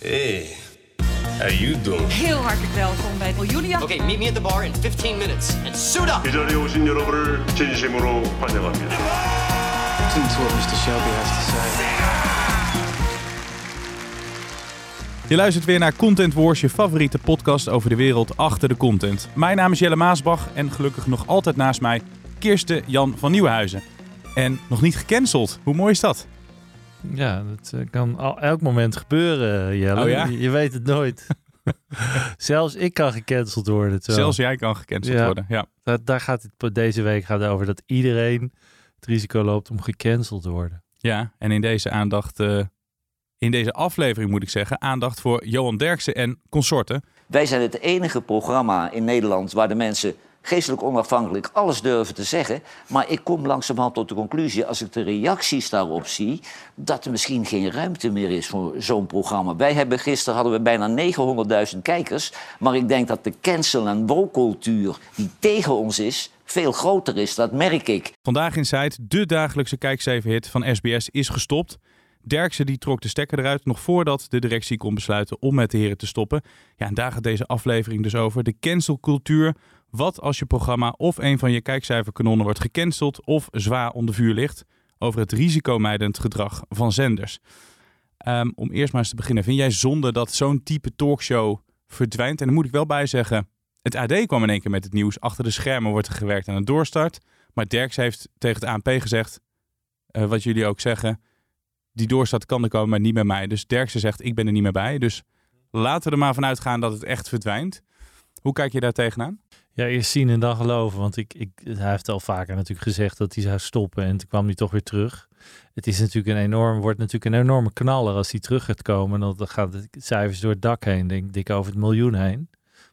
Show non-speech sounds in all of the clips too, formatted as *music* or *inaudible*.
Hey, how you doing? Heel hartelijk welkom bij Julia. Okay, meet me at the bar in 15 minutes and suit up. 이 자리에 오신 여러분을 진심으로 환영합니다. Listen to what Mr. Shelby has to say. Je luistert weer naar Content Wars, je favoriete podcast over de wereld achter de content. Mijn naam is Jelle Maasbach en gelukkig nog altijd naast mij Kirsten Jan van Nieuwenhuizen. En nog niet gecanceld. Hoe mooi is dat? Ja, dat eh, kan al, elk moment gebeuren, eh, Jelle. Oh ja? je, je weet het nooit. *laughs* Zelfs ik kan gecanceld worden. terwijl- Zelfs jij kan gecanceld Ja. worden. Ja. Daar, daar gaat het deze week gaat het over dat iedereen het risico loopt om gecanceld te worden. ja, en in deze aandacht, eh, in deze aflevering moet ik zeggen, aandacht voor Johan Derksen en consorten. Wij zijn het enige programma in Nederland waar de mensen geestelijk onafhankelijk alles durven te zeggen. Maar ik kom langzamerhand tot de conclusie, als ik de reacties daarop zie, dat er misschien geen ruimte meer is voor zo'n programma. Wij hebben gisteren hadden we bijna 900.000 kijkers. Maar ik denk dat de cancel- en woke-cultuur die tegen ons is, veel groter is. Dat merk ik. Vandaag in Site, de dagelijkse kijkcijferhit van SBS, is gestopt. Derksen die trok de stekker eruit nog voordat de directie kon besluiten om met de heren te stoppen. Ja, en daar gaat deze aflevering dus over. De cancelcultuur. Wat als je programma of een van je kijkcijferkanonnen wordt gecanceld of zwaar onder vuur ligt. Over het risicomijdend gedrag van zenders. Ehm, om eerst maar eens te beginnen. Vind jij zonde dat zo'n type talkshow verdwijnt? En dan moet ik wel bij zeggen, het AD kwam in één keer met het nieuws. Achter de schermen wordt er gewerkt aan een doorstart. Maar Derks heeft tegen het ANP gezegd, eh, wat jullie ook zeggen, die doorstart kan er komen, maar niet met mij. Dus Derksen zegt, ik ben er niet meer bij. Dus laten we er maar vanuit gaan dat het echt verdwijnt. Hoe kijk je daar tegenaan? Ja, eerst zien en dan geloven. Want ik, ik, hij heeft al vaker natuurlijk gezegd dat hij zou stoppen. En toen kwam hij toch weer terug. Het is natuurlijk een enorm, wordt natuurlijk een enorme knaller als hij terug gaat komen. Dan dan gaat het cijfers door het dak heen, denk ik, over het miljoen heen.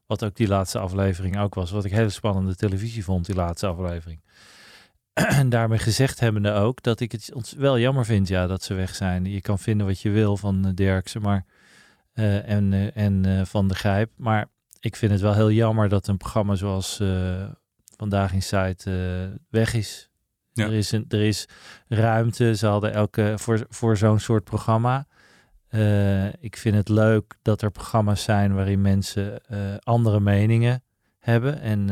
Wat ook die laatste aflevering ook was. Wat ik hele spannende televisie vond, die laatste aflevering. *clears throat* En daarmee gezegd hebbende ook dat ik het wel jammer vind ja, dat ze weg zijn. Je kan vinden wat je wil van eh, Derksen maar, eh, en, eh, en Van de Grijp. Maar ik vind het wel heel jammer dat een programma zoals eh, Vandaag in Site eh, weg is. Ja. Er, is een, er is ruimte. Ze hadden elke voor, voor zo'n soort programma. Eh, ik vind het leuk dat er programma's zijn waarin mensen andere meningen hebben. En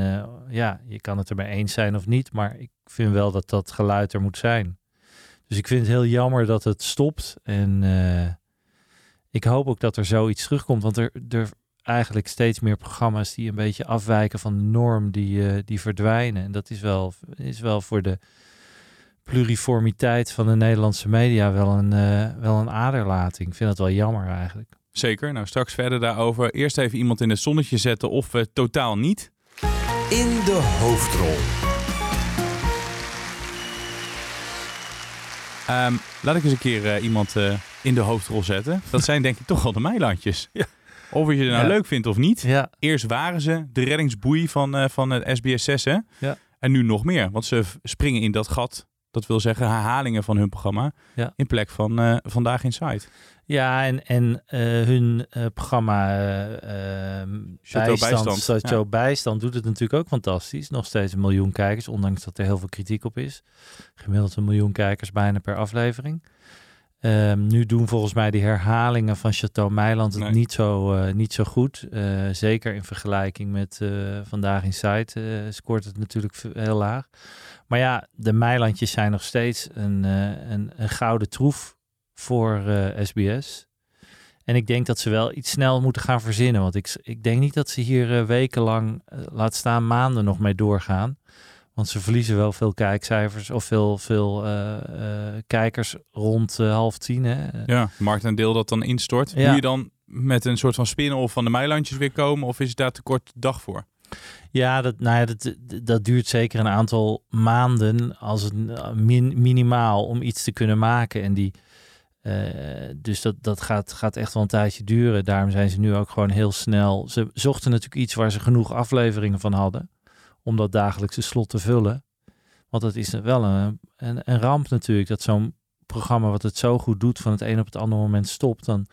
ja, je kan het erbij eens zijn of niet, maar ik vind wel dat dat geluid er moet zijn. Dus ik vind het heel jammer dat het stopt. En ik hoop ook dat er zoiets terugkomt, want er, er eigenlijk steeds meer programma's die een beetje afwijken van de norm, die, eh, die verdwijnen. En dat is wel, is wel voor de pluriformiteit van de Nederlandse media wel een, eh, wel een aderlating. Ik vind dat wel jammer eigenlijk. Zeker. Nou, straks verder daarover. Eerst even iemand in het zonnetje zetten of eh, totaal niet. In de hoofdrol. Ehm, laat ik eens een keer eh, iemand eh, in de hoofdrol zetten. Dat zijn denk ik toch al de Meilandjes. *laughs* Ja. Of je het nou Ja. leuk vindt of niet. Ja, Eerst waren ze de reddingsboei van, eh, van het SBS 6, hè? Ja. En nu nog meer, want ze springen in dat gat. Dat wil zeggen herhalingen van hun programma. Ja. In plek van eh, Vandaag in Site. ja en, en eh, hun programma eh, ehm, bijstand, Bijstand, Chateau ja. Bijstand doet het natuurlijk ook fantastisch. Nog steeds een miljoen kijkers, ondanks dat er heel veel kritiek op is. Gemiddeld een miljoen kijkers bijna per aflevering. Ehm, nu doen volgens mij die herhalingen van Chateau Meiland het Nee. niet, zo, eh, niet zo goed. Eh, zeker in vergelijking met eh, Vandaag in Site scoort het natuurlijk heel laag. Maar ja, de Meilandjes zijn nog steeds een, een, een gouden troef voor SBS. En ik denk dat ze wel iets snel moeten gaan verzinnen. Want ik, ik denk niet dat ze hier wekenlang, laat staan maanden nog mee doorgaan. Want ze verliezen wel veel kijkcijfers of veel, veel eh, eh, kijkers rond eh, half tien. Hè? Ja, marktaandeel dat dan instort. Ja. Moet je dan met een soort van spin-off van de Meilandjes weer komen? Of is het daar te kort dag voor? Ja, dat, nou ja, dat, dat duurt zeker een aantal maanden als het min, minimaal om iets te kunnen maken. En die, dus dat, dat gaat, gaat echt wel een tijdje duren. Daarom zijn ze nu ook gewoon heel snel. Ze zochten natuurlijk iets waar ze genoeg afleveringen van hadden. Om dat dagelijkse slot te vullen. Want dat is wel een, een, een ramp natuurlijk. Dat zo'n programma wat het zo goed doet van het een op het andere moment stopt. Dan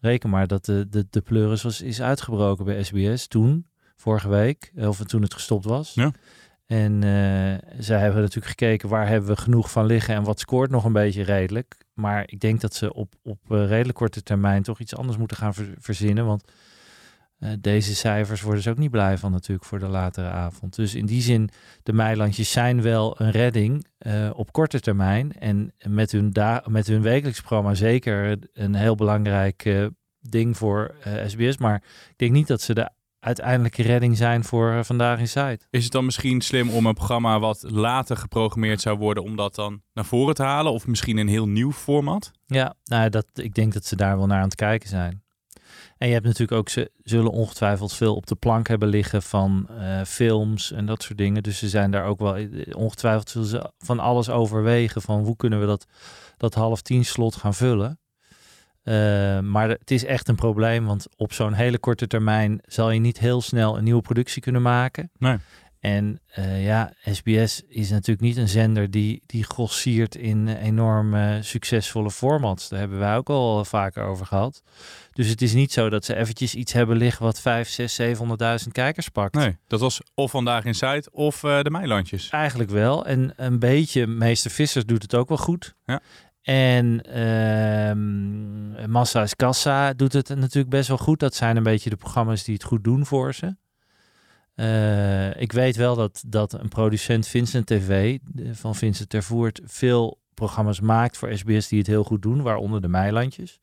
reken maar dat de, de, de pleuris was, is uitgebroken bij SBS toen vorige week, of toen het gestopt was. Ja. En uh, zij hebben natuurlijk gekeken waar hebben we genoeg van liggen en wat scoort nog een beetje redelijk. Maar ik denk dat ze op, op uh, redelijk korte termijn toch iets anders moeten gaan ver verzinnen. Want uh, deze cijfers worden ze ook niet blij van natuurlijk voor de latere avond. Dus in die zin, de Meilandjes zijn wel een redding op korte termijn. En met hun, met hun wekelijks programma zeker een heel belangrijk ding voor SBS. Maar ik denk niet dat ze de uiteindelijke redding zijn voor Vandaag in Zuid. Is het dan misschien slim om een programma wat later geprogrammeerd zou worden, om dat dan naar voren te halen? Of misschien een heel nieuw format? Ja, nou, dat, ik denk dat ze daar wel naar aan het kijken zijn. En je hebt natuurlijk ook, ze zullen ongetwijfeld veel op de plank hebben liggen van uh, films en dat soort dingen. Dus ze zijn daar ook wel, eh, ongetwijfeld zullen ze van alles overwegen van hoe kunnen we dat, dat half tien slot gaan vullen. Uh, maar het is echt een probleem, want op zo'n hele korte termijn zal je niet heel snel een nieuwe productie kunnen maken. Nee. En uh, ja, SBS is natuurlijk niet een zender die, die grossiert in enorm uh, succesvolle formats. Daar hebben wij ook al vaker over gehad. Dus het is niet zo dat ze eventjes iets hebben liggen wat 5, 6, 700.000 kijkers pakt. Nee, dat was of Vandaag in Zuid of de Meilandjes. Eigenlijk wel. En een beetje, Meester Vissers doet het ook wel goed. Ja. En uh, Massa is Kassa doet het natuurlijk best wel goed. Dat zijn een beetje de programma's die het goed doen voor ze. Uh, ik weet wel dat, dat een producent Vincent TV van Vincent Tervoort veel programma's maakt voor SBS die het heel goed doen, waaronder de Meilandjes.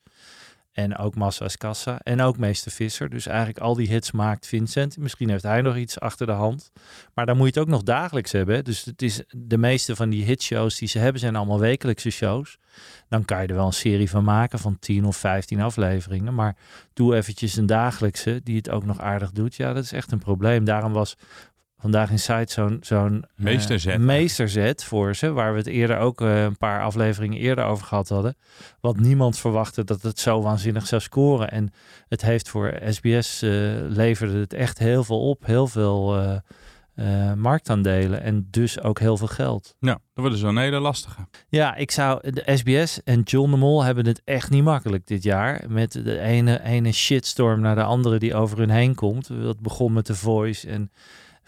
En ook Massa's Kassa. En ook Meester Visser. Dus eigenlijk al die hits maakt Vincent. Misschien heeft hij nog iets achter de hand. Maar dan moet je het ook nog dagelijks hebben. Dus het is de meeste van die hitshows die ze hebben zijn allemaal wekelijkse shows. Dan kan je er wel een serie van maken van 10 of 15 afleveringen. Maar doe eventjes een dagelijkse die het ook nog aardig doet. Ja, dat is echt een probleem. Daarom was vandaag in site zo'n zo'n meesterzet. Uh, meesterzet voor ze, waar we het eerder ook uh, een paar afleveringen eerder over gehad hadden. Wat niemand verwachtte dat het zo waanzinnig zou scoren. En het heeft voor SBS uh, leverde het echt heel veel op, heel veel marktaandelen en dus ook heel veel geld. Ja, dat wordt dus een hele lastige. Ja, ik zou de SBS en John de Mol hebben het echt niet makkelijk dit jaar. Met de ene, ene shitstorm naar de andere die over hun heen komt. Dat begon met The Voice en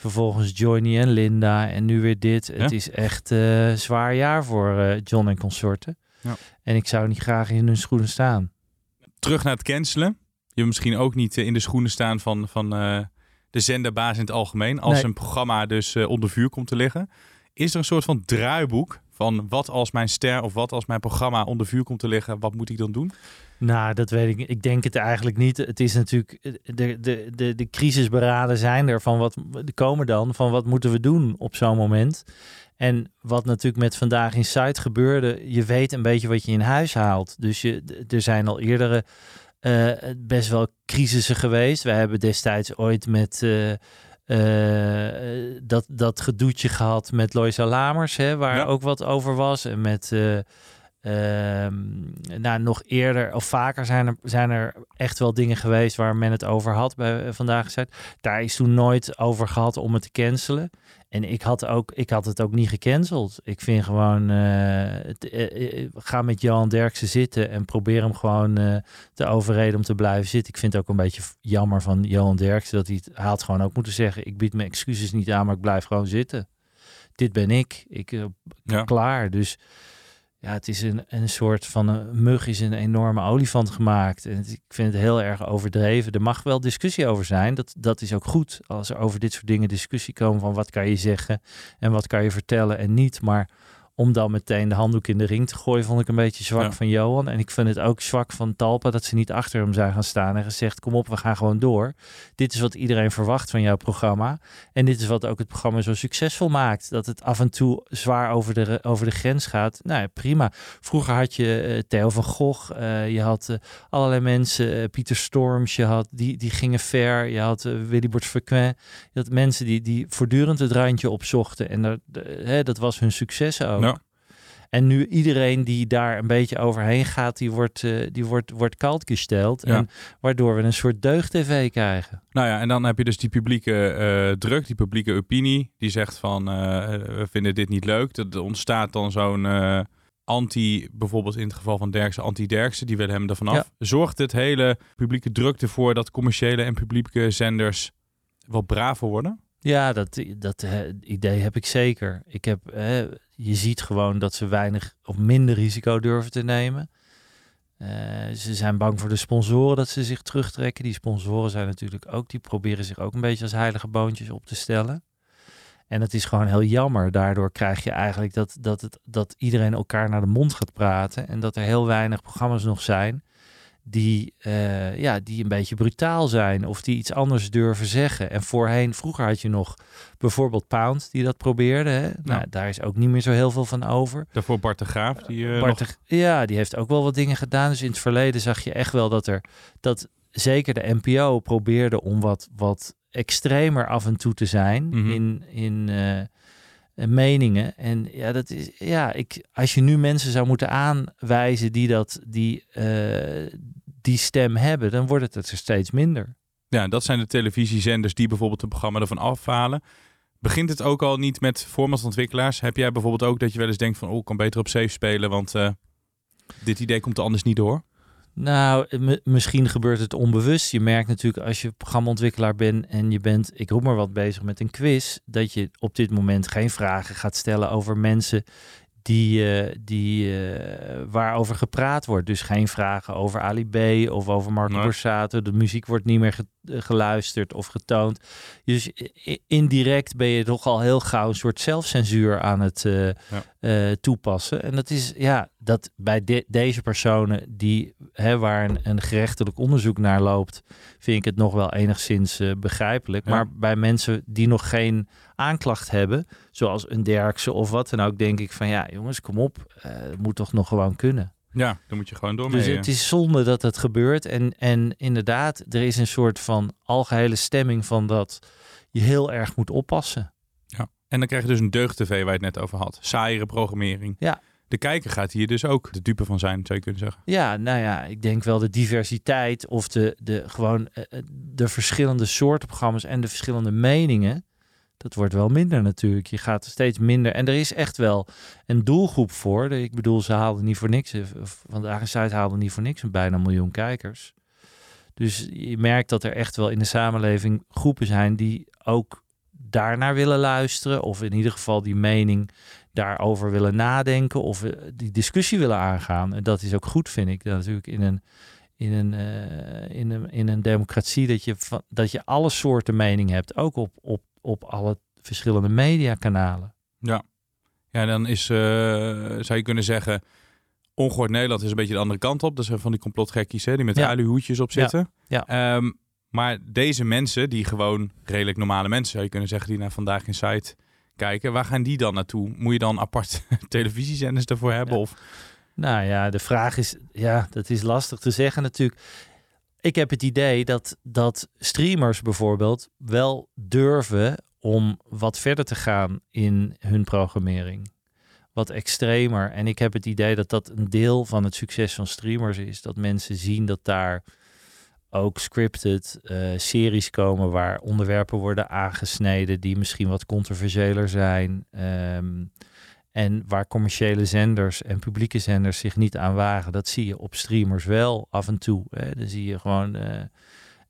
Vervolgens Johnny en Linda en nu weer dit. Het is echt uh, zwaar jaar voor uh, John en consorten. Ja. En ik zou niet graag in hun schoenen staan. Terug naar het cancelen. Je misschien ook niet uh, in de schoenen staan van, van de zenderbaas in het algemeen. Als Nee. een programma dus onder vuur komt te liggen. Is er een soort van draaiboek van wat als mijn ster of wat als mijn programma onder vuur komt te liggen? Wat moet ik dan doen? Nou, dat weet ik. Ik denk het eigenlijk niet. Het is natuurlijk de, de, de, de crisisberaden zijn er van wat komen dan van wat moeten we doen op zo'n moment. En wat natuurlijk met vandaag in site gebeurde, je weet een beetje wat je in huis haalt. Dus je, er zijn al eerdere uh, best wel crisissen geweest. We hebben destijds ooit met uh, uh, dat, dat gedoetje gehad met Loisa Lamers, hè, waar Ja. ook wat over was. En met uh, Ehm, nou, nog eerder of vaker zijn er, zijn er echt wel dingen geweest waar men het over had bij eh, Vandaag gezet. Daar is toen nooit over gehad om het te cancelen. En ik had, ook, ik had het ook niet gecanceld. Ik vind gewoon, eh, eh, ga met Johan Derksen zitten en probeer hem gewoon te overreden om te blijven zitten. Ik vind het ook een beetje jammer van Johan Derksen dat hij het had gewoon ook moeten zeggen. Ik bied mijn excuses niet aan, maar ik blijf gewoon zitten. Dit ben ik. Ik Ja. klaar. Dus ja, het is een, een soort van een mug is een enorme olifant gemaakt. En ik vind het heel erg overdreven. Er mag wel discussie over zijn. Dat, dat is ook goed. Als er over dit soort dingen discussie komen van wat kan je zeggen en wat kan je vertellen en niet. Maar om dan meteen de handdoek in de ring te gooien, vond ik een beetje zwak Ja. van Johan. En ik vind het ook zwak van Talpa dat ze niet achter hem zijn gaan staan en gezegd: Kom op, we gaan gewoon door. Dit is wat iedereen verwacht van jouw programma. En dit is wat ook het programma zo succesvol maakt. Dat het af en toe zwaar over de, over de grens gaat. Nou ja, prima. Vroeger had je eh, Theo van Gogh. eh, je had eh, allerlei mensen. Pieter Storms. Je had, die, die gingen ver. Je had Willy Bord Frequin. Je had mensen die, die voortdurend het randje opzochten. En dat, hè, dat was hun succes ook. En nu iedereen die daar een beetje overheen gaat, die wordt, eh, die wordt, wordt koud gesteld. Ja. En waardoor we een soort deugd-tv krijgen. Nou ja, en dan heb je dus die publieke eh, druk, die publieke opinie, die zegt van eh, we vinden dit niet leuk. Er ontstaat dan zo'n anti, bijvoorbeeld in het geval van Derksen, anti-Derksen, die willen hem ervan af. Ja. Zorgt het hele publieke druk ervoor dat commerciële en publieke zenders wat braver worden? Ja, dat, dat idee heb ik zeker. Ik heb, je ziet gewoon dat ze weinig of minder risico durven te nemen. Eh, ze zijn bang voor de sponsoren dat ze zich terugtrekken. Die sponsoren zijn natuurlijk ook, die proberen zich ook een beetje als heilige boontjes op te stellen. En het is gewoon heel jammer. Daardoor krijg je eigenlijk dat, dat, het, dat iedereen elkaar naar de mond gaat praten. En dat er heel weinig programma's nog zijn die, eh, ja, die een beetje brutaal zijn of die iets anders durven zeggen. En voorheen, vroeger had je nog bijvoorbeeld Pound die dat probeerde. Hè? Nou, daar is ook niet meer zo heel veel van over. Daarvoor Bart de Graaf. Die, uh, Bart nog... de, ja, die heeft ook wel wat dingen gedaan. Dus in het verleden zag je echt wel dat er dat zeker de NPO probeerde om wat, wat extremer af en toe te zijn Mhm. in, in eh, meningen. En ja, dat is ja, ik, als je nu mensen zou moeten aanwijzen die dat die, eh, die stem hebben, dan wordt het er steeds minder. Ja, dat zijn de televisiezenders die bijvoorbeeld een programma ervan afhalen. Begint het ook al niet met formatontwikkelaars? Heb jij bijvoorbeeld ook dat je wel eens denkt van... oh, ik kan beter op safe spelen, want eh, dit idee komt er anders niet door? Nou, misschien gebeurt het onbewust. Je merkt natuurlijk als je programmaontwikkelaar bent en je bent, ik roep maar wat, bezig met een quiz, dat je op dit moment geen vragen gaat stellen over mensen die, eh, die, eh, waarover gepraat wordt. Dus geen vragen over Ali B of over Marco Nee. Borsato. De muziek wordt niet meer ge- geluisterd of getoond. Dus indirect ben je toch al heel gauw een soort zelfcensuur aan het eh, toepassen. En dat is ja, dat bij de- deze personen die hè, waar een, een gerechtelijk onderzoek naar loopt, vind ik het nog wel enigszins eh, begrijpelijk. Ja. Maar bij mensen die nog geen aanklacht hebben, zoals een Derkse of wat dan ook, denk ik van ja, jongens, kom op, eh, het moet toch nog gewoon kunnen. Ja, dan moet je gewoon door Dus mee, het eh. is zonde dat het gebeurt. En, en inderdaad, er is een soort van algehele stemming van dat je heel erg moet oppassen. Ja. En dan krijg je dus een deugd-tv waar je het net over had. Saaiere programmering. Ja. De kijker gaat hier dus ook de dupe van zijn, zou je kunnen zeggen. Ja, nou ja, ik denk wel de diversiteit of de, de gewoon eh, eh, de verschillende soorten programma's en de verschillende meningen. Dat wordt wel minder natuurlijk. Je gaat steeds minder. En er is echt wel een doelgroep voor. Ik bedoel, ze haalden niet voor niks. eh, Vandaag in Zuid haalde niet voor niks een bijna miljoen kijkers. Dus je merkt dat er echt wel in de samenleving groepen zijn die ook daarnaar willen luisteren. Of in ieder geval die mening daarover willen nadenken. Of die discussie willen aangaan. En dat is ook goed, vind ik. Dat natuurlijk in een, in een, eh, in een, in een democratie dat je, van, dat je alle soorten mening hebt. Ook op, op, op alle verschillende mediakanalen. Ja. Ja, dan is, eh, zou je kunnen zeggen, Ongehoord Nederland is een beetje de andere kant op. Dat zijn van die complotgekkies hè, die met Ja. aluhoedjes op zitten. Ja. Ehm, maar deze mensen, die gewoon redelijk normale mensen zou je kunnen zeggen, die naar Vandaag in Site kijken, waar gaan die dan naartoe? Moet je dan apart *laughs* televisiezenders ervoor hebben? Ja. Of Nou ja, de vraag is, ja, dat is lastig te zeggen natuurlijk. Ik heb het idee dat, dat streamers bijvoorbeeld wel durven om wat verder te gaan in hun programmering. Wat extremer. En ik heb het idee dat dat een deel van het succes van streamers is. Dat mensen zien dat daar ook scripted eh, series komen waar onderwerpen worden aangesneden die misschien wat controversiëler zijn. Ehm, en waar commerciële zenders en publieke zenders zich niet aan wagen. Dat zie je op streamers wel af en toe. Hè. Dan zie je gewoon. eh,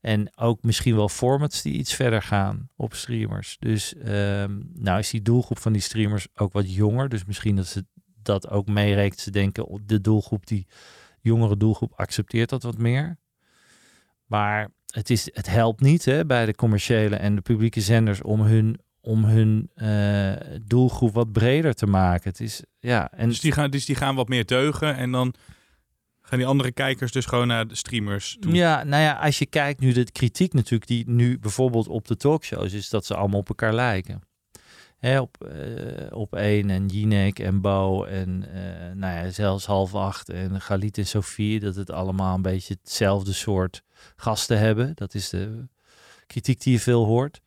en ook misschien wel formats die iets verder gaan op streamers. Dus ehm, nou is die doelgroep van die streamers ook wat jonger. Dus misschien dat ze dat ook meerekent. Ze denken de doelgroep, die jongere doelgroep, accepteert dat wat meer. Maar het, is, het helpt niet hè, bij de commerciële en de publieke zenders om hun, om hun eh, doelgroep wat breder te maken. Het is, ja, en dus, die gaan, dus die gaan wat meer deugen en dan gaan die andere kijkers dus gewoon naar de streamers toe. Ja, nou ja, als je kijkt nu de kritiek natuurlijk die nu bijvoorbeeld op de talkshows is dat ze allemaal op elkaar lijken. Hè, op, eh, op één en Jinek en Bo en eh, nou ja, zelfs half acht en Galit en Sofie, dat het allemaal een beetje hetzelfde soort gasten hebben. Dat is de kritiek die je veel hoort.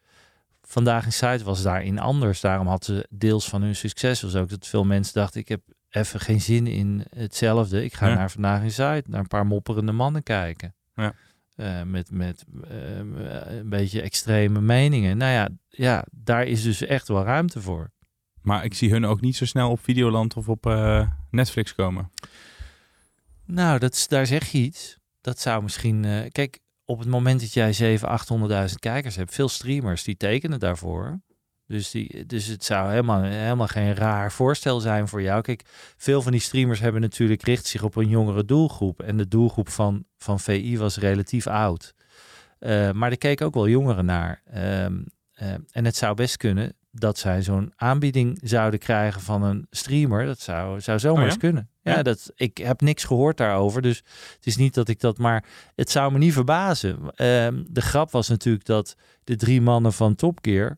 Vandaag in Site was daarin anders. Daarom had ze deels van hun succes was ook dat veel mensen dachten ik heb even geen zin in hetzelfde. Ik ga Ja. naar Vandaag in Zuid, naar een paar mopperende mannen kijken. Ja. Eh, met met eh, een beetje extreme meningen. Nou ja, ja, daar is dus echt wel ruimte voor. Maar ik zie hun ook niet zo snel op Videoland of op eh, Netflix komen. Nou, dat, daar zeg je iets. Dat zou misschien... eh, kijk, op het moment dat jij 700.000, 800.000 kijkers hebt, veel streamers die tekenen daarvoor. Dus, die, dus het zou helemaal, helemaal geen raar voorstel zijn voor jou. Kijk, veel van die streamers hebben natuurlijk richt zich op een jongere doelgroep. En de doelgroep van, van VI was relatief oud. Uh, maar er keken ook wel jongeren naar. Um, uh, en het zou best kunnen dat zij zo'n aanbieding zouden krijgen van een streamer. Dat zou, zou zomaar Oh ja? eens kunnen. Ja, Ja. Dat, ik heb niks gehoord daarover. Dus het is niet dat ik dat... Maar het zou me niet verbazen. Ehm, de grap was natuurlijk dat de drie mannen van Top Gear...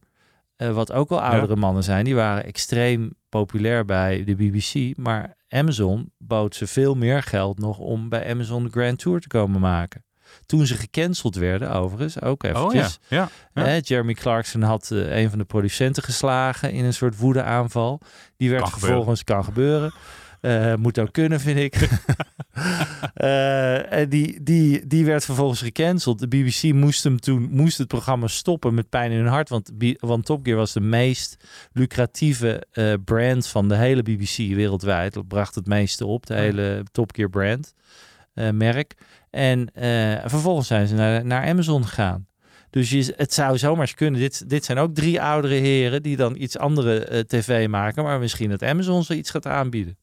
eh, wat ook wel oudere mannen zijn... die waren extreem populair bij de BBC. Maar Amazon bood ze veel meer geld nog... om bij Amazon de Grand Tour te komen maken. Toen ze gecanceld werden, overigens, ook Oh ja, eventjes. ja. ja. Hè, Jeremy Clarkson had eh, een van de producenten geslagen in een soort woedeaanval. Die werd Kan gebeuren. vervolgens, kan gebeuren. Eh, moet ook kunnen, vind ik. *laughs* En die, die, die werd vervolgens gecanceld. De BBC moest hem toen moest het programma stoppen met pijn in hun hart. Want, want Top Gear was de meest lucratieve brand van de hele BBC wereldwijd. Dat bracht het meeste op, de hele Top Gear brand, merk. En eh, vervolgens zijn ze naar, naar Amazon gegaan. Dus je, het zou zomaar eens kunnen. Dit, dit zijn ook drie oudere heren die dan iets andere eh, tv maken. Maar misschien dat Amazon zoiets gaat aanbieden.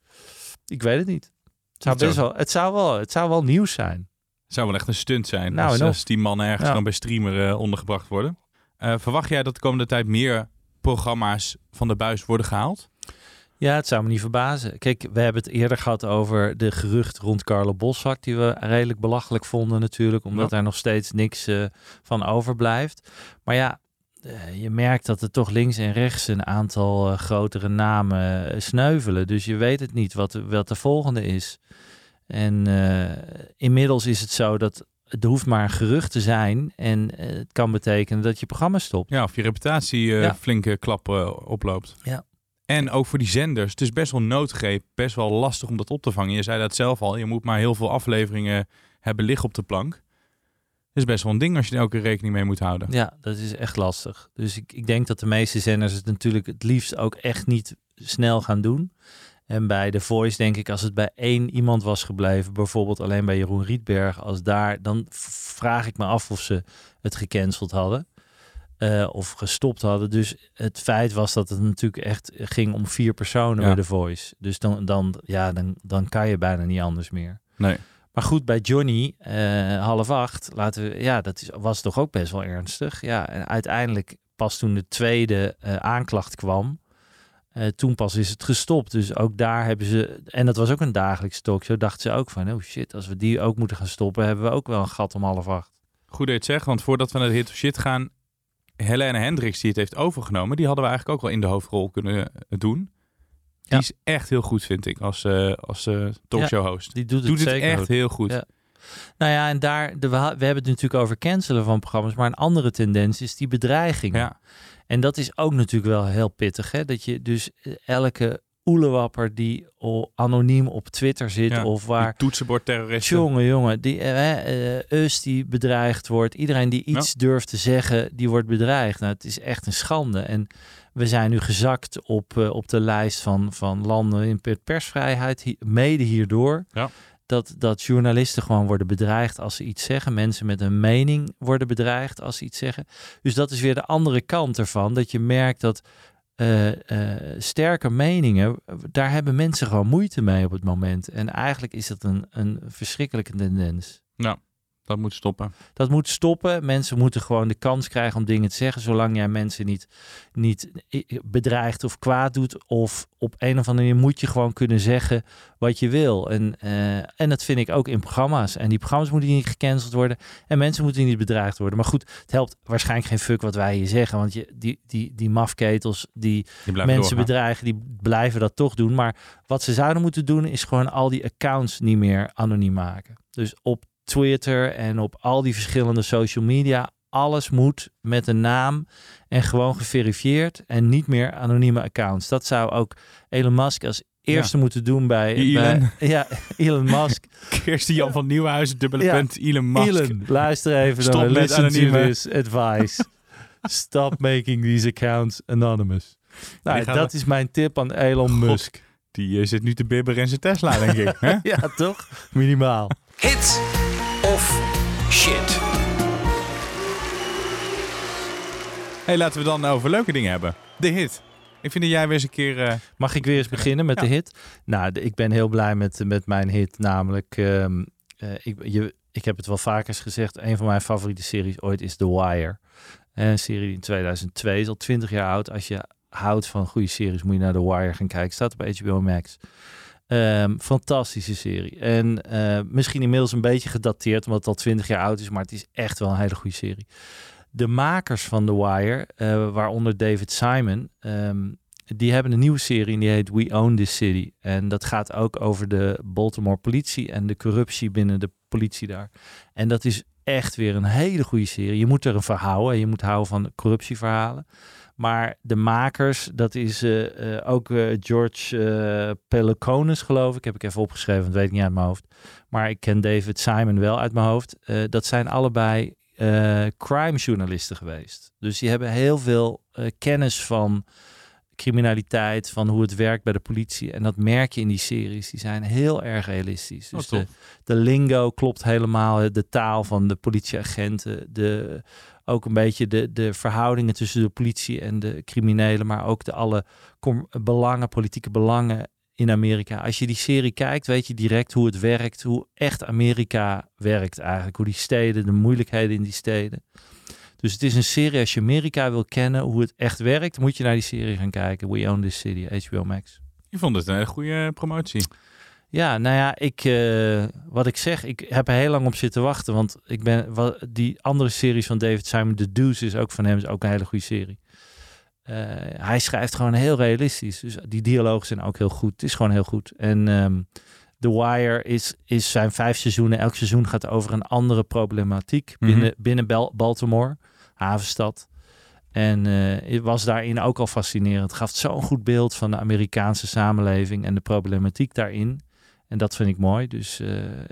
Ik weet het niet. Het zou, best wel, het, zou wel, het zou wel nieuws zijn. zou wel echt een stunt zijn Nou, als, die mannen ergens Ja. dan bij streamer eh, ondergebracht worden. Verwacht jij dat de komende tijd meer programma's van de buis worden gehaald? Ja, het zou me niet verbazen. Kijk, we hebben het eerder gehad over de gerucht rond Carlo Boszak, die we redelijk belachelijk vonden natuurlijk, omdat Ja. er nog steeds niks eh, van overblijft. Maar ja, eh, je merkt dat er toch links en rechts een aantal eh, grotere namen sneuvelen. Dus je weet het niet wat, de- wat de volgende is. En inmiddels is het zo dat het hoeft maar een gerucht te zijn en het kan betekenen dat je programma stopt. Ja, of je reputatie Ja. flinke klap oploopt. Ja. En ook voor die zenders. Het is best wel noodgreep, best wel lastig om dat op te vangen. Je zei dat zelf al. Je moet maar heel veel afleveringen hebben liggen op de plank. Het is best wel een ding als je er elke rekening mee moet houden. Ja, dat is echt lastig. Dus ik, ik denk dat de meeste zenders het natuurlijk het liefst ook echt niet snel gaan doen. En bij The Voice denk ik, als het bij één iemand was gebleven, bijvoorbeeld alleen bij Jeroen Rietberg, als daar, dan vraag ik me af of ze het gecanceld hadden. Eh, of gestopt hadden. Dus het feit was dat het natuurlijk echt ging om vier personen Ja. bij The Voice. Dus dan, dan, ja, dan, dan kan je bijna niet anders meer. Nee. Maar goed, bij Johnny, eh, half acht, laten we, ja, dat is, was toch ook best wel ernstig. Ja, en uiteindelijk pas toen de tweede eh, aanklacht kwam, eh, toen pas is het gestopt. Dus ook daar hebben ze, en dat was ook een dagelijks talkshow, dachten ze ook van, oh shit, als we die ook moeten gaan stoppen, hebben we ook wel een gat om half acht. Goed dat je het zegt, want voordat we naar de hit of shit gaan... Helene Hendricks, die het heeft overgenomen... die hadden we eigenlijk ook wel in de hoofdrol kunnen eh, doen. Die Ja. is echt heel goed, vind ik, als, eh als eh talkshow-host. Die doet het Doet het zeker echt goed. heel goed. Ja. Nou ja, en daar, de, we hebben het natuurlijk over cancelen van programma's, maar een andere tendens is die bedreigingen. Ja. En dat is ook natuurlijk wel heel pittig, hè? Dat je dus elke oelewapper die anoniem op Twitter zit Ja, of waar... Toetsenbordterroristen. Jongen, jongen, die, eh, eh, Us die bedreigd wordt. Iedereen die iets durft te zeggen, die wordt bedreigd. Nou, het is echt een schande. En we zijn nu gezakt op, eh, op de lijst van, van landen in per- persvrijheid, mede hierdoor. Ja. Dat, dat journalisten gewoon worden bedreigd als ze iets zeggen. Mensen met een mening worden bedreigd als ze iets zeggen. Dus dat is weer de andere kant ervan. Dat je merkt dat eh, sterke meningen, daar hebben mensen gewoon moeite mee op het moment. En eigenlijk is dat een, een verschrikkelijke tendens. Nou, dat moet stoppen. Dat moet stoppen. Mensen moeten gewoon de kans krijgen om dingen te zeggen. Zolang jij mensen niet, niet bedreigt of kwaad doet. Of op een of andere manier moet je gewoon kunnen zeggen wat je wil. En, eh, en dat vind ik ook in programma's. En die programma's moeten niet gecanceld worden. En mensen moeten niet bedreigd worden. Maar goed, het helpt waarschijnlijk geen fuck wat wij hier zeggen. Want je, die, die, die mafketels die, mensen doorgaan. bedreigen, die blijven dat toch doen. Maar wat ze zouden moeten doen is gewoon al die accounts niet meer anoniem maken. Dus op Twitter en op al die verschillende social media. Alles moet met een naam en gewoon geverifieerd en niet meer anonieme accounts. Dat zou ook Elon Musk als eerste moeten doen bij, Elon. bij *laughs* ja, Elon Musk. *laughs* Kirsten Jan van Nieuwenhuizen, dubbele Ja. punt, Elon Musk. Elon, luister even Stop naar met anonieme. advice. *laughs* Stop making these accounts anonymous. Nou, dat we- is mijn tip aan Elon God. Musk. Die eh, zit nu te bibberen in zijn Tesla, denk ik. hè? Ja, toch? Minimaal. Hit of shit. hey, laten we dan over leuke dingen hebben. De hit. Ik vind dat jij weer eens een keer... Eh, Mag ik weer eens beginnen met de hit? Nou, ik ben heel blij met, met mijn hit. Namelijk, ehm, eh, ik, je, ik heb het wel vaker eens gezegd. Een van mijn favoriete series ooit is The Wire. Een serie die in 2002 is al 20 jaar oud. Als je houdt van goede series, moet je naar The Wire gaan kijken. Staat op HBO Max. Ehm, fantastische serie. En eh, misschien inmiddels een beetje gedateerd, omdat het al 20 jaar oud is. Maar het is echt wel een hele goede serie. De makers van The Wire, eh, waaronder David Simon, ehm, die hebben een nieuwe serie en die heet We Own This City. En dat gaat ook over de Baltimore politie en de corruptie binnen de politie daar. En dat is echt weer een hele goede serie. Je moet er een verhaal en je moet houden van corruptieverhalen. Maar de makers, dat is eh, eh, ook eh, George Peloconis, geloof ik. Heb ik even opgeschreven, dat weet ik niet uit mijn hoofd. Maar ik ken David Simon wel uit mijn hoofd. Dat zijn allebei crime journalisten geweest. Dus die hebben heel veel kennis van criminaliteit, van hoe het werkt bij de politie. En dat merk je in die series. Die zijn heel erg realistisch. Oh, Dus de, de lingo klopt helemaal. De taal van de politieagenten. De, ook een beetje de, de verhoudingen tussen de politie en de criminelen. Maar ook de alle belangen, politieke belangen in Amerika. Als je die serie kijkt, weet je direct hoe het werkt. Hoe echt Amerika werkt eigenlijk. Hoe die steden, de moeilijkheden in die steden. Dus het is een serie, als je Amerika wil kennen, hoe het echt werkt, moet je naar die serie gaan kijken. We Own This City, HBO Max. Je vond het een hele goede promotie. Ja, nou ja, ik, eh, wat ik zeg, ik heb er heel lang op zitten wachten. Want ik ben, wat, die andere series van David Simon, The Deuce is ook van hem, is ook een hele goede serie. Eh, hij schrijft gewoon heel realistisch. Dus die dialogen zijn ook heel goed. Het is gewoon heel goed. En ehm, The Wire is, is zijn vijf seizoenen. Elk seizoen gaat over een andere problematiek Mhm. binnen, binnen Bel- Baltimore, havenstad. En het was daarin ook al fascinerend. Het gaf zo'n goed beeld van de Amerikaanse samenleving en de problematiek daarin. En dat vind ik mooi. Dus eh,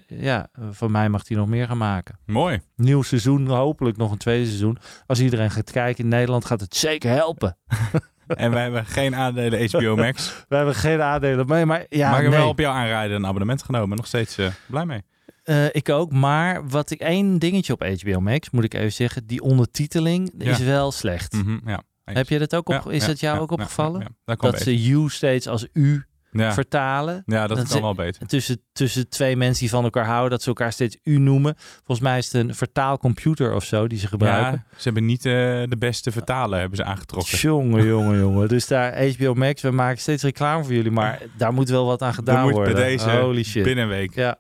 ja, van mij mag hij nog meer gaan maken. Mooi. Nieuw seizoen, hopelijk nog een tweede seizoen. Als iedereen gaat kijken in Nederland, gaat het zeker helpen. *laughs* En wij hebben geen aandelen HBO Max. *laughs* We hebben geen aandelen mee, maar ja, maar ik heb nee. wel op jou aanrijden een abonnement genomen. Nog steeds eh, blij mee. Eh, ik ook, maar wat ik één dingetje op HBO Max moet ik even zeggen, die ondertiteling is wel slecht. Mhm, ja. eens. Heb je dat ook op? Is dat jou ook opgevallen? Dat ze you steeds als u Ja. vertalen. ja, dat, dat kan ze- wel beter. Tussen, tussen twee mensen die van elkaar houden, dat ze elkaar steeds u noemen. Volgens mij is het een vertaalcomputer of zo die ze gebruiken. Ja, ze hebben niet eh, de beste vertalen hebben ze aangetrokken. Jongen, *laughs* jongen, jongen. Dus daar HBO Max, we maken steeds reclame voor jullie, maar daar moet wel wat aan gedaan moet worden. bij deze Holy shit. binnen een week. Ja,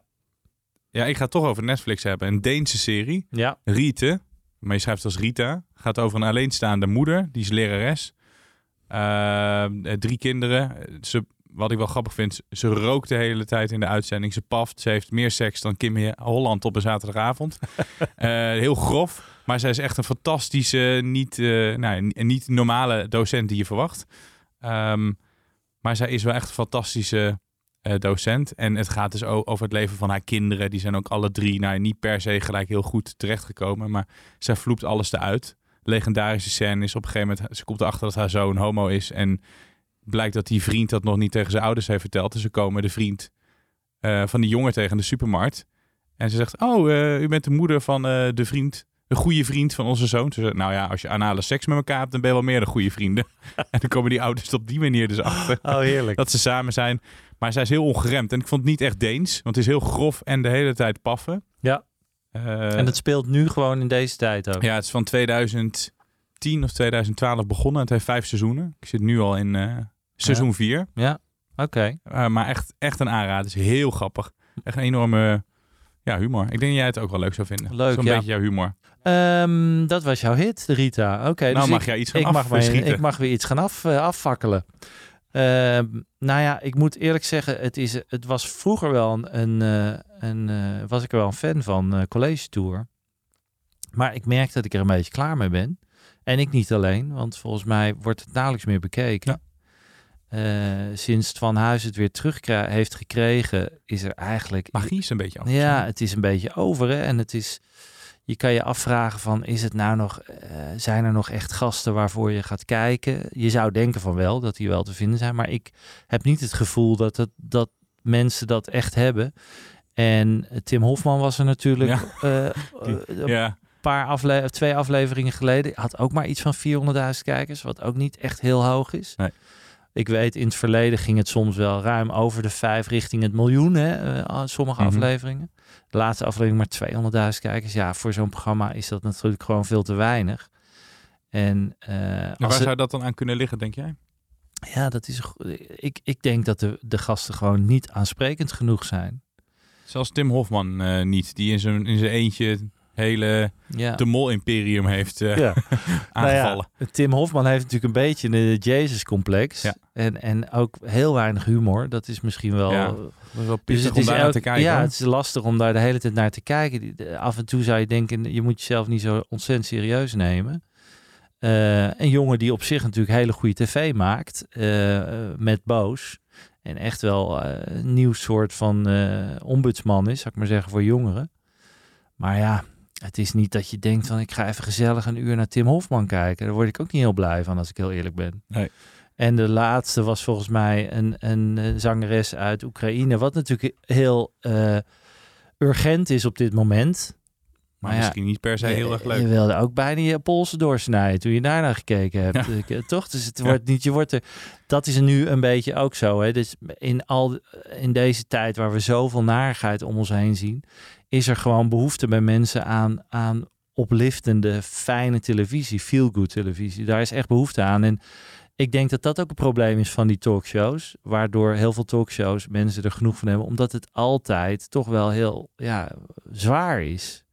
Ja, ik ga het toch over Netflix hebben. Een Deense serie. ja. Riete, maar je schrijft als Rita. Gaat over een alleenstaande moeder. Die is lerares. Eh, eh, drie kinderen. Ze, wat ik wel grappig vind, ze rookt de hele tijd in de uitzending. Ze paft. Ze heeft meer seks dan Kim Holland op een zaterdagavond. *laughs* Eh, heel grof. Maar zij is echt een fantastische, niet, eh, nou, niet normale docent die je verwacht. Ehm, maar zij is wel echt een fantastische eh, docent. En het gaat dus o- over het leven van haar kinderen. Die zijn ook alle drie, nou, niet per se gelijk heel goed terechtgekomen. Maar zij vloept alles eruit. Legendarische scène is op een gegeven moment... Ze komt erachter dat haar zoon homo is. En blijkt dat die vriend dat nog niet tegen zijn ouders heeft verteld. Dus ze komen de vriend eh, van die jongen tegen de supermarkt. En ze zegt, oh, eh, u bent de moeder van de vriend... De goede vriend van onze zoon. Ze nou ja, als je anale seks met elkaar hebt... dan ben je wel meer dan goede vrienden. *laughs* en dan komen die ouders op die manier dus achter Oh, heerlijk. dat ze samen zijn. Maar zij is heel ongeremd. En ik vond het niet echt Deens, want het is heel grof en de hele tijd paffen. Ja. Eh, En dat speelt nu gewoon in deze tijd ook. ja, het is van 2010 of 2012 begonnen. Het heeft vijf seizoenen. Ik zit nu al in eh, seizoen 4. Ja, oké. maar echt, echt een aanrader. Het is heel grappig. Echt een enorme ja, humor. Ik denk dat jij het ook wel leuk zou vinden. Leuk, Zo'n ja. beetje jouw humor. Ehm, dat was jouw hit, Rita. Oké, nou dus mag ik, jij iets gaan ik mag, weer, ik mag weer iets gaan af, eh, afvakkelen. Ehm, nou ja, ik moet eerlijk zeggen, het, is, het was vroeger wel een, een, eh, een eh, was ik er wel een fan van, College Tour. Maar ik merk dat ik er een beetje klaar mee ben. En ik niet alleen, want volgens mij wordt het nauwelijks meer bekeken. Eh, sinds Van Huis het weer terug heeft gekregen, is er eigenlijk... Magie is een beetje af. Ja, het is een beetje over. Hè? En het is, je kan je afvragen van, is het nou nog, eh, zijn er nog echt gasten waarvoor je gaat kijken? Je zou denken van wel, dat die wel te vinden zijn. Maar ik heb niet het gevoel dat, het, dat mensen dat echt hebben. En eh, Tim Hofman was er natuurlijk. Ja. Die- *laughs* Ja. paar afle twee afleveringen geleden. Had ook maar iets van 400.000 kijkers, wat ook niet echt heel hoog is. Nee. Ik weet, in het verleden ging het soms wel ruim over de vijf richting het miljoen, hè, eh, sommige Mhm. afleveringen. De laatste aflevering maar 200.000 kijkers. Ja, voor zo'n programma is dat natuurlijk gewoon veel te weinig. En eh, En waar het- zou dat dan aan kunnen liggen, denk jij? ja, dat is. Ik, ik denk dat de, de gasten gewoon niet aansprekend genoeg zijn. Zelfs Tim Hofman eh, niet, die in zijn, in zijn eentje hele Ja. de mol-imperium heeft eh, ja. aangevallen. *laughs* Nou ja, Tim Hofman heeft natuurlijk een beetje een Jezus-complex. Ja. En, en ook heel weinig humor. Dat is misschien wel. Ja, is wel Dus pittig het om is elk- te kijken. ja, hoor. het is lastig om daar de hele tijd naar te kijken. Af en toe zou je denken, je moet jezelf niet zo ontzettend serieus nemen. Eh, een jongen die op zich natuurlijk hele goede tv maakt, eh, eh, met Boos. En echt wel eh, een nieuw soort van eh, ombudsman is, zou ik maar zeggen, voor jongeren. Maar ja, het is niet dat je denkt van ik ga even gezellig een uur naar Tim Hofman kijken. Daar word ik ook niet heel blij van als ik heel eerlijk ben. Nee. En de laatste was volgens mij een, een eh, zangeres uit Oekraïne. Wat natuurlijk heel eh, urgent is op dit moment. Maar Maar ja, misschien niet per se heel je- erg leuk. Je wilde ook bijna je polsen doorsnijden toen je daarnaar gekeken hebt. Eh, *laughs* Toch? Dus het wordt niet, je wordt er. Dat is nu een beetje ook zo. Hè? Dus in, al, in deze tijd waar we zoveel narigheid om ons heen zien, is er gewoon behoefte bij mensen aan, aan opliftende, fijne televisie, feel-good televisie. Daar is echt behoefte aan. En ik denk dat dat ook een probleem is van die talkshows. Waardoor heel veel talkshows mensen er genoeg van hebben. Omdat het altijd toch wel heel ja, zwaar is.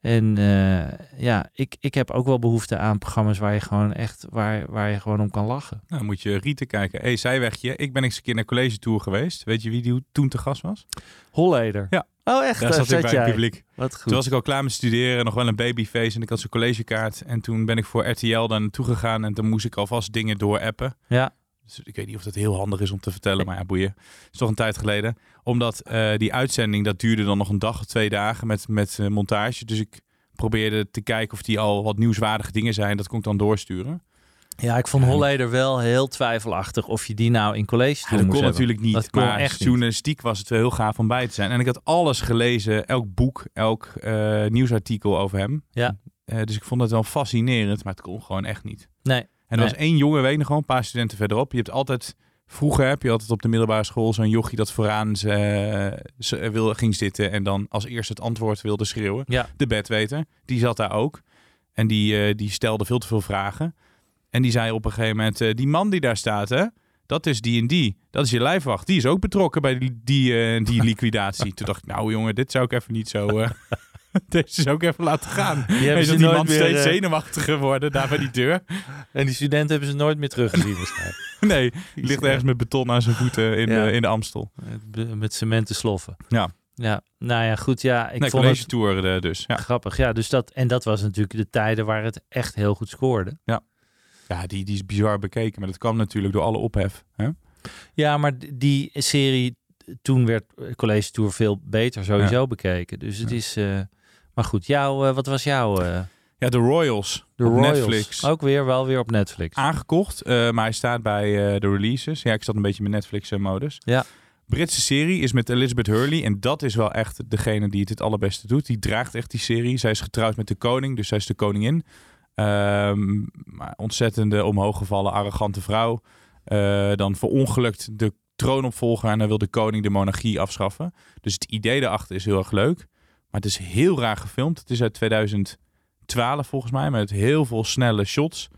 En eh, ja, ik, ik heb ook wel behoefte aan programma's waar je gewoon echt waar, waar je gewoon om kan lachen. Nou, moet je Rieten kijken. Hé, hey, zijwegje. Ik ben eens een keer naar college tour geweest. Weet je wie die toen te gast was? Holleder. Ja. Oh, echt? Daar Daar zat ik bij jij. het publiek. Wat goed. Toen was ik al klaar met studeren, nog wel een babyface en ik had zijn collegekaart. En toen ben ik voor RTL daar naartoe gegaan en toen moest ik alvast dingen doorappen. Ja. Dus ik weet niet of dat heel handig is om te vertellen, maar ja, boeien. is toch een tijd geleden. Omdat eh, die uitzending, dat duurde dan nog een dag of twee dagen met, met eh, montage. Dus ik probeerde te kijken of die al wat nieuwswaardige dingen zijn. Dat kon ik dan doorsturen. Ja, ik vond Holleder wel heel twijfelachtig of je die nou in college Ja, dat kon hebben. natuurlijk niet. Dat kon maar echt niet. journalistiek was het wel heel gaaf om bij te zijn. En ik had alles gelezen, elk boek, elk eh, nieuwsartikel over hem. Ja. Eh, dus ik vond het wel fascinerend, maar het kon gewoon echt niet. Nee. En er Nee. was één jongen, weet nog gewoon, een paar studenten verderop. Je hebt altijd, vroeger heb je altijd op de middelbare school zo'n jochie dat vooraan ze, eh, ze wil, ging zitten en dan als eerste het antwoord wilde schreeuwen. Ja. De bedweter, die zat daar ook. En die, die stelde veel te veel vragen. En die zei op een gegeven moment, eh, die man die daar staat, hè, dat is die en die. Dat is je lijfwacht. Die is ook betrokken bij die, die, eh, die *laughs* liquidatie. Toen dacht ik, nou jongen, dit zou ik even niet zo... eh, *laughs* Deze zou ik even laten gaan. Die Is die man meer, steeds zenuwachtiger worden daar bij die deur? *laughs* En die studenten hebben ze nooit meer teruggezien waarschijnlijk. Nee, die ligt ergens met beton aan zijn voeten in, Ja. de, in de Amstel. Met- cementen sloffen. Ja. Ja, nou ja, goed. Ja, ik nee, vond college het tour eh, dus. Ja. grappig. Ja, dus dat, en dat was natuurlijk de tijden waar het echt heel goed scoorde. Ja, die, die is bizar bekeken. Maar dat kwam natuurlijk door alle ophef. Hè? Ja, maar die serie, toen werd College Tour veel beter sowieso Ja. bekeken. Dus het Ja. is... eh, maar goed, jou, eh, wat was jouw... eh Ja, de Royals. de Royals? Netflix. Ook weer, wel weer op Netflix. Aangekocht, maar hij staat bij de releases. Ja, ik zat een beetje mijn Netflix-modus. Ja. Britse serie is met Elizabeth Hurley. En dat is wel echt degene die het het allerbeste doet. Die draagt echt die serie. Zij is getrouwd met de koning, dus zij is de koningin. Ehm, maar ontzettende omhooggevallen, arrogante vrouw. Eh, dan verongelukt de troonopvolger en dan wil de koning de monarchie afschaffen. Dus het idee daarachter is heel erg leuk. Maar het is heel raar gefilmd. Het is uit 2012 volgens mij, met heel veel snelle shots.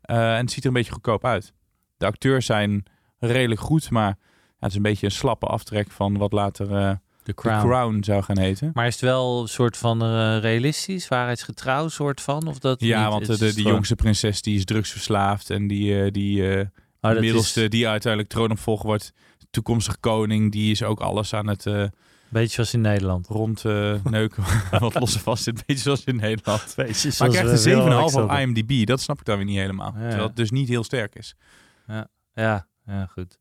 Eh, en het ziet er een beetje goedkoop uit. De acteurs zijn redelijk goed, maar ja, het is een beetje een slappe aftrek van wat later eh The The Crown. Zou gaan heten. Maar is het wel een soort van eh, realistisch, waarheidsgetrouw soort van? Of dat Ja, niet? want de, de, jongste prinses die is drugsverslaafd en die, eh, die eh, Oh, middelste is die uiteindelijk troonopvolger wordt, toekomstige koning, die is ook alles aan het beetje zoals in Nederland. rond *laughs* neuken. wat losse vast zit, beetje zoals in Nederland. Beetje Maar zoals ik we krijg wel een 7,5 extra op. IMDb. Dat snap ik dan weer niet helemaal. Ja. Terwijl het dus niet heel sterk is. Ja, ja, goed.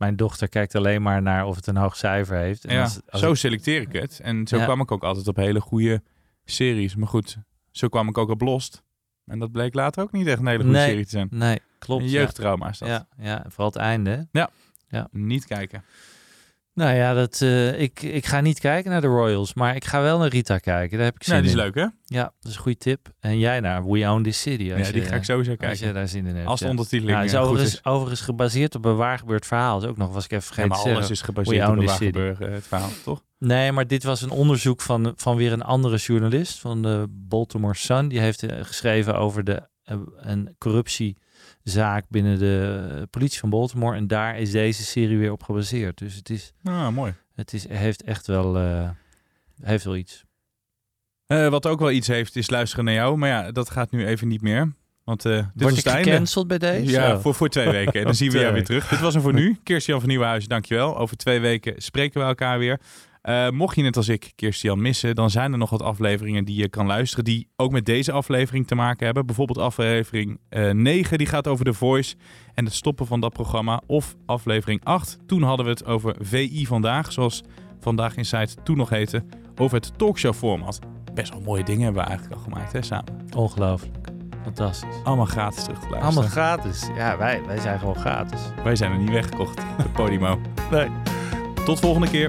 Mijn dochter kijkt alleen maar naar of het een hoog cijfer heeft. En ja, als, als zo ik- selecteer ik het. En zo Ja. kwam ik ook altijd op hele goede series. Maar goed, zo kwam ik ook op Lost. En dat bleek later ook niet echt een hele goede Nee, serie te zijn. Nee, klopt. Een ja. jeugdtrauma is dat. Ja, ja, vooral het einde. hè? Niet kijken. Nou ja, dat, eh, ik, ik ga niet kijken naar de Royals, maar ik ga wel naar Rita kijken. Daar heb ik zin Nou, die is in. leuk hè? Ja, dat is een goede tip. En jij naar We Own This City. Ja, die ga ik sowieso Als je kijken. daar zin in hebt. Als de ja. ondertiteling Nou, is overigens, is. overigens gebaseerd op een waar gebeurd verhaal. Dat is ook nog, was ik even Ja, vergeten maar te zeggen. alles is gebaseerd op een waargebeurde eh, het verhaal, toch? Nee, maar dit was een onderzoek van, van weer een andere journalist van de Baltimore Sun. Die heeft eh, geschreven over de, een corruptiezaak binnen de eh, politie van Baltimore. En daar is deze serie weer op gebaseerd. Dus het, is, Ah, mooi. het is, heeft echt wel, eh, heeft wel iets. Eh, wat ook wel iets heeft, is luisteren naar jou. Maar ja, dat gaat nu even niet meer. Want eh dit Word was het gecanceld bij deze? Ja, Oh. voor, voor twee *laughs* weken. En dan zien we jou weer terug. Dit was hem voor nu. Kirstian van Nieuwenhuizen, dankjewel. Over twee weken spreken we elkaar weer. Eh, mocht je net als ik Kirstian missen, dan zijn er nog wat afleveringen die je kan luisteren. Die ook met deze aflevering te maken hebben. Bijvoorbeeld aflevering eh 9, die gaat over The Voice en het stoppen van dat programma. Of aflevering 8, toen hadden we het over VI Vandaag, zoals Vandaag in Site toen nog heette. Over het talkshow format. Best wel mooie dingen hebben we eigenlijk al gemaakt, hè, samen. Ongelooflijk. Fantastisch. Allemaal gratis terug te luisteren. Allemaal gratis. Ja, wij, wij zijn gewoon gratis. Wij zijn er niet weggekocht, de Podimo. Nee. Tot volgende keer.